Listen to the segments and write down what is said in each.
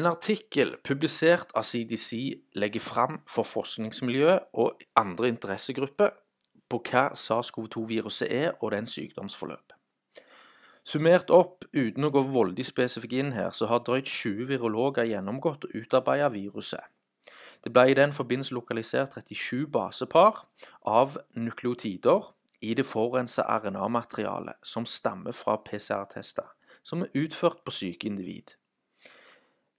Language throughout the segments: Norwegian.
En artikkel publisert av CDC legger fram for forskningsmiljøet og andre interessegrupper på hva SARS-CoV-2-viruset er og dens sykdomsforløp. Summert opp, uten å gå voldig spesifikk inn her, så har drøyt 20 virologer gjennomgått og utarbeidet viruset. Det ble i den forbindelse lokalisert 37 basepar av nukleotider i det forurensa RNA-materialet som stammer fra PCR-tester, som er utført på syke individ.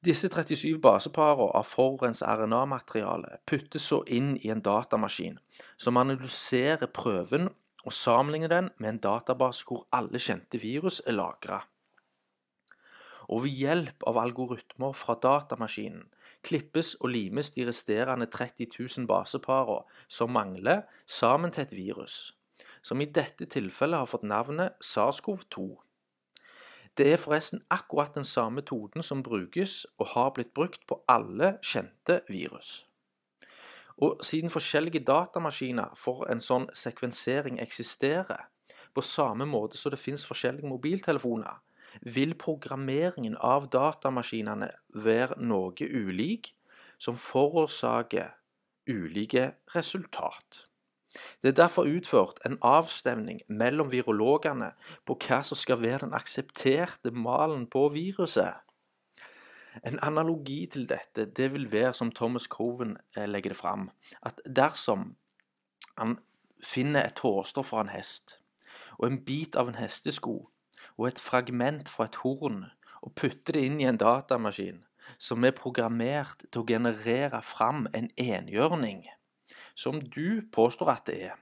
Disse 37 baseparene av forurensa RNA-materiale puttes så inn i en datamaskin, som analyserer prøven og sammenligner den med en database hvor alle kjente virus er lagra. Og ved hjelp av algoritmer fra datamaskinen klippes og limes de resterende 30 000 baseparene som mangler, sammen til et virus, som i dette tilfellet har fått navnet SARS-CoV-2. Det er forresten akkurat den samme metoden som brukes og har blitt brukt på alle kjente virus. Og siden forskjellige datamaskiner for en sånn sekvensering eksisterer, på samme måte som det finnes forskjellige mobiltelefoner, vil programmeringen av datamaskinene være noe ulik, som forårsaker ulike resultat. Det er derfor utført en avstemning mellom virologene på hva som skal være den aksepterte malen på viruset. En analogi til dette det vil være, som Thomas Coven eh, legger det fram, at dersom han finner et hårstoff fra en hest, og en bit av en hestesko, og et fragment fra et horn, og putter det inn i en datamaskin som er programmert til å generere fram en enhjørning som du påstår at det er,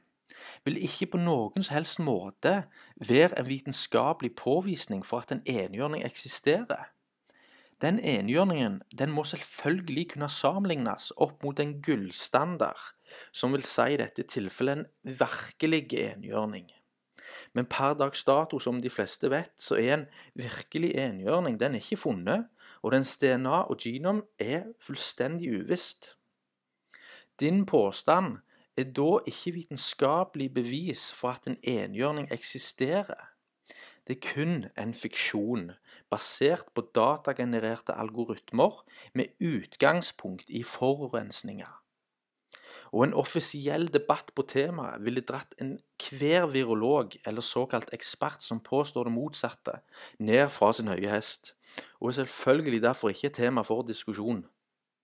vil ikke på noen som helst måte være en vitenskapelig påvisning for at en enhjørning eksisterer. Den enhjørningen den må selvfølgelig kunne sammenlignes opp mot en gullstandard, som vil si i dette tilfellet en virkelig enhjørning. Men per dags dato, som de fleste vet, så er en virkelig enhjørning den ikke funnet, og dens DNA og genom er fullstendig uvisst. Din påstand er da ikke vitenskapelig bevis for at en enhjørning eksisterer. Det er kun en fiksjon basert på datagenererte algoritmer med utgangspunkt i forurensninger. Og en offisiell debatt på temaet ville dratt enhver virolog eller såkalt ekspert som påstår det motsatte, ned fra sin høye hest, og er selvfølgelig derfor ikke tema for diskusjon.